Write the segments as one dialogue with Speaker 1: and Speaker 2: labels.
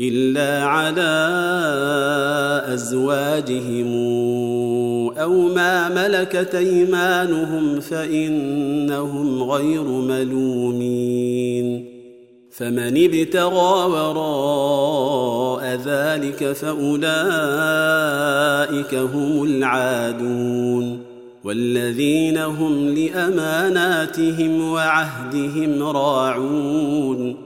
Speaker 1: إلا على أزواجهم أو ما ملكت أيمانهم فإنهم غير ملومين. فمن ابتغى وراء ذلك فأولئك هم العادون. والذين هم لأماناتهم وعهدهم راعون.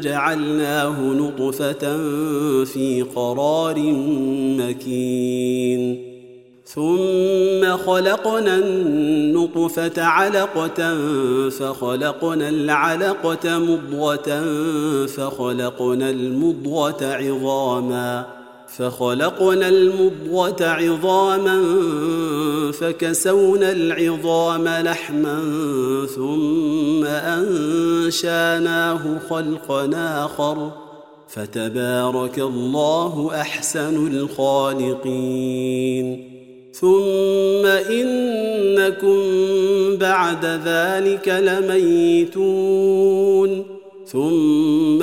Speaker 1: جعلناه نطفة في قرار مكين. ثم خلقنا النطفة علقة فخلقنا العلقة مضغة فخلقنا المضغة عظاما. فخلقنا المضغة عظاما فكسونا العظام لحما ثم أنشأناه خلقا آخر. فتبارك الله أحسن الخالقين. ثم إنكم بعد ذلك لميتون. ثم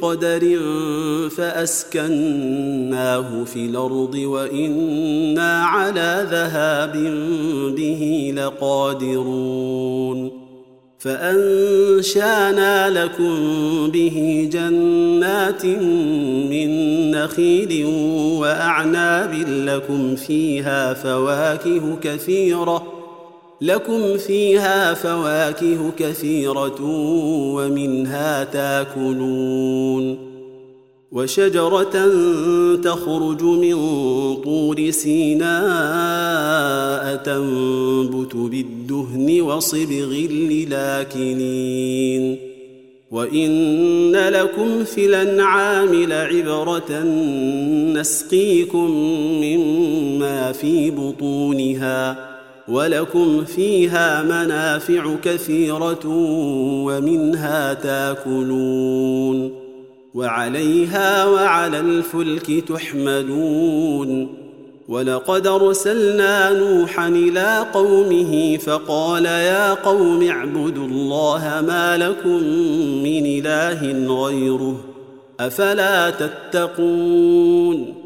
Speaker 1: بقدر فأسكناه في الأرض وإنا على ذهاب به لقادرون فأنشأنا لكم به جنات من نخيل وأعناب لكم فيها فواكه كثيرة لكم فيها فواكه كثيرة ومنها تاكلون وشجرة تخرج من طور سيناء تنبت بالدهن وصبغ للاكلين وإن لكم في الأنعام لعبرة نسقيكم مما في بطونها ولكم فيها منافع كثيرة ومنها تاكلون وعليها وعلى الفلك تحملون ولقد أرسلنا نوحا إلى قومه فقال يا قوم اعبدوا الله ما لكم من إله غيره أفلا تتقون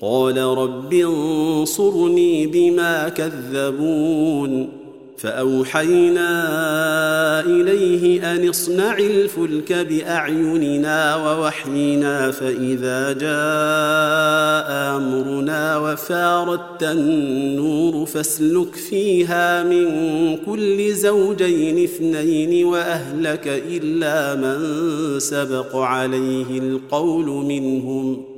Speaker 1: قال رب انصرني بما كذبون فأوحينا إليه أن اصنع الفلك بأعيننا ووحينا فإذا جاء أمرنا وفاردت النور فاسلك فيها من كل زوجين اثنين وأهلك إلا من سبق عليه القول منهم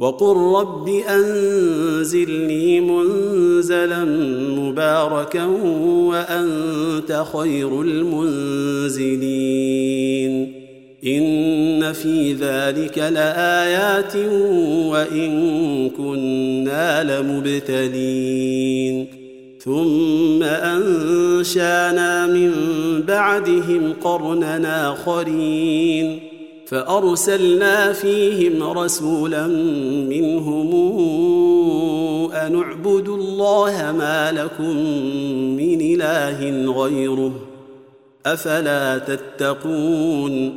Speaker 1: وقل رب أنزلني منزلا مباركا وأنت خير المنزلين. إن في ذلك لآيات وإن كنا لمبتلين. ثم أنشأنا من بعدهم قرننا آخرين. فأرسلنا فيهم رسولا منهم أن اعبدوا الله ما لكم من إله غيره أفلا تتقون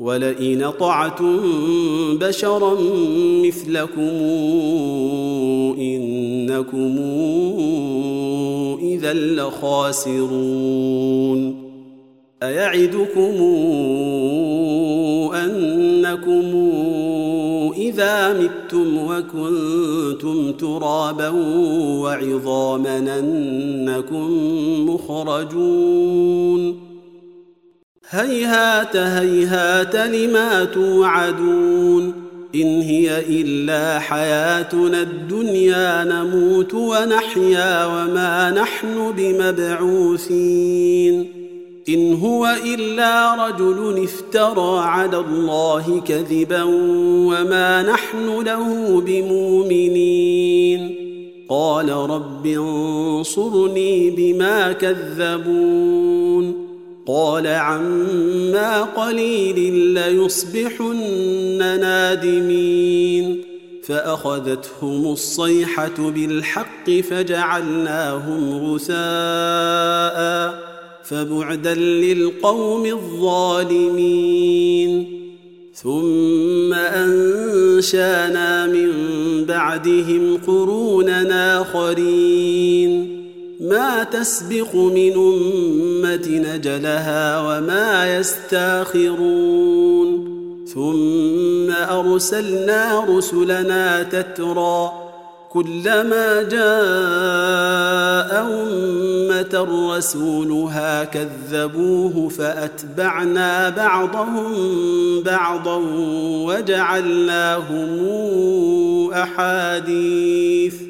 Speaker 1: ولئن طعتم بشرا مثلكم إنكم إذا لخاسرون. أيعدكم أنكم إذا متم وكنتم ترابا وعظاما أنكم مخرجون. هيهات هيهات لما توعدون إن هي إلا حياتنا الدنيا نموت ونحيا وما نحن بمبعوثين إن هو إلا رجل افترى على الله كذبا وما نحن له بمؤمنين قال رب انصرني بما كذبون قال عما قليل ليصبحن نادمين. فأخذتهم الصيحة بالحق فجعلناهم غثاء فبعدا للقوم الظالمين. ثم أنشانا من بعدهم قروننا آخرين. ما تسبق من أمة نجلها وما يستاخرون. ثم أرسلنا رسلنا تترى كلما جاء أمة رسولها كذبوه فأتبعنا بعضهم بعضا وجعلناهم أحاديث.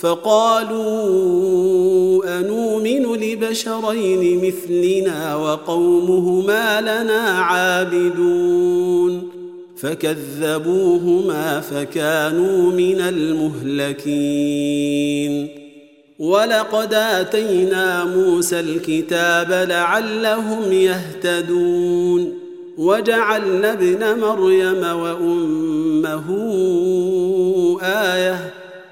Speaker 1: فقالوا انومن لبشرين مثلنا وقومهما لنا عابدون فكذبوهما فكانوا من المهلكين ولقد آتينا موسى الكتاب لعلهم يهتدون وجعلنا ابن مريم وأمه آية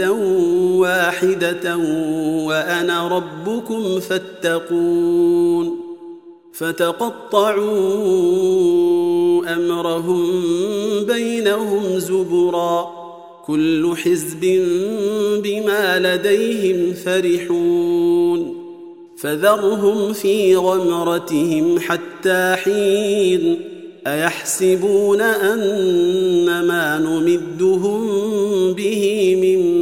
Speaker 1: امه واحدة وأنا ربكم فاتقون فتقطعوا أمرهم بينهم زبرا كل حزب بما لديهم فرحون فذرهم في غمرتهم حتى حين أيحسبون أن ما نمدهم به من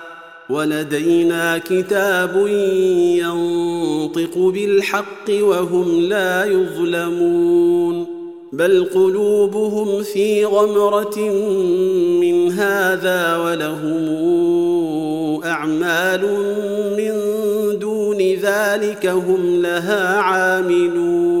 Speaker 1: ولدينا كتاب ينطق بالحق وهم لا يظلمون بل قلوبهم في غمرة من هذا ولهم أعمال من دون ذلك هم لها عاملون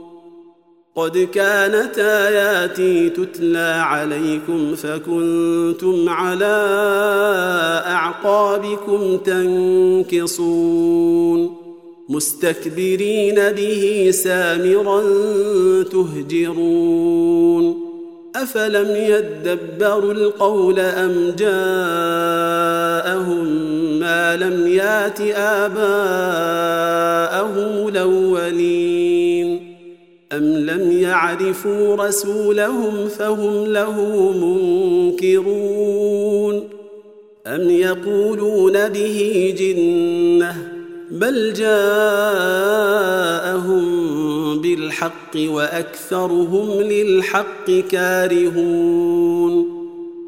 Speaker 1: قد كانت آياتي تتلى عليكم فكنتم على أعقابكم تنكصون مستكبرين به سامرا تهجرون أفلم يدبروا القول أم جاءهم ما لم يات آباءهم الأولين لم يعرفوا رسولهم فهم له منكرون. أم يقولون به جنة بل جاءهم بالحق وأكثرهم للحق كارهون.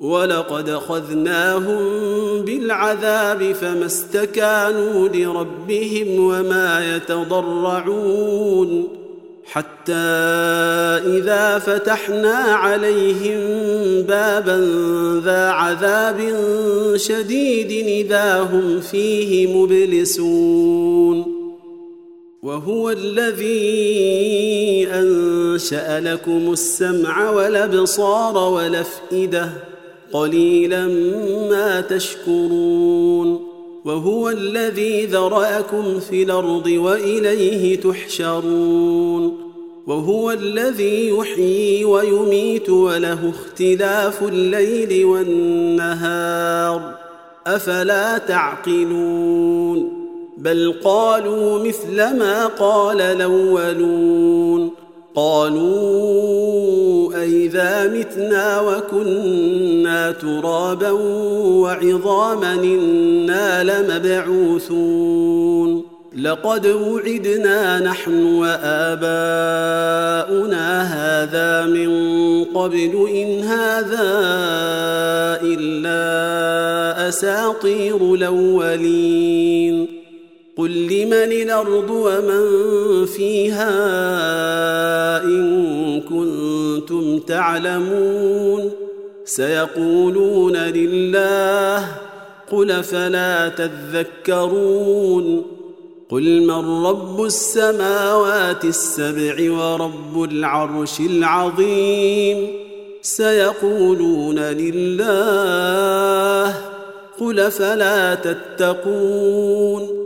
Speaker 1: ولقد أخذناهم بالعذاب فما استكانوا لربهم وما يتضرعون حتى إذا فتحنا عليهم بابا ذا عذاب شديد إذا هم فيه مبلسون وهو الذي أنشأ لكم السمع والأبصار والأفئدة قليلا ما تشكرون وهو الذي ذرأكم في الأرض وإليه تحشرون وهو الذي يحيي ويميت وله اختلاف الليل والنهار أفلا تعقلون بل قالوا مثل ما قال الأولون قالوا أئذا متنا وكنا ترابا وعظاما إنا لمبعوثون لقد وعدنا نحن وآباؤنا هذا من قبل إن هذا إلا أساطير الأولين قل لمن الأرض ومن فيها إن كنتم تعلمون سيقولون لله قل فلا تذكرون قل من رب السماوات السبع ورب العرش العظيم سيقولون لله قل فلا تتقون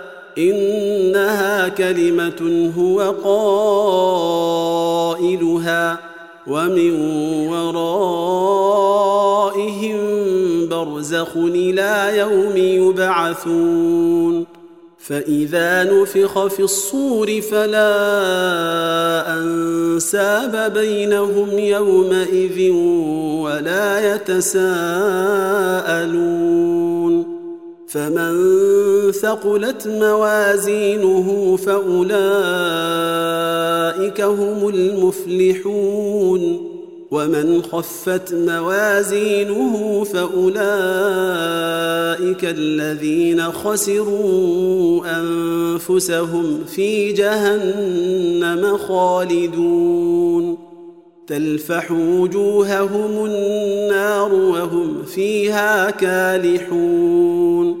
Speaker 1: إنها كلمة هو قائلها ومن ورائهم برزخ إلى يوم يبعثون فإذا نفخ في الصور فلا أنساب بينهم يومئذ ولا يتساءلون فمن ثقلت موازينه فأولئك هم المفلحون ومن خفت موازينه فأولئك الذين خسروا أنفسهم في جهنم خالدون تلفح وجوههم النار وهم فيها كالحون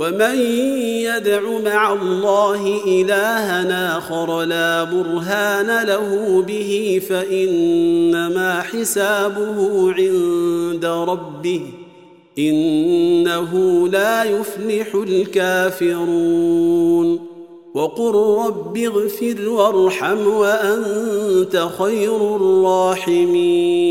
Speaker 1: ومن يدع مع الله الها اخر لا برهان له به فانما حسابه عند ربه انه لا يفلح الكافرون وقل رب اغفر وارحم وانت خير الراحمين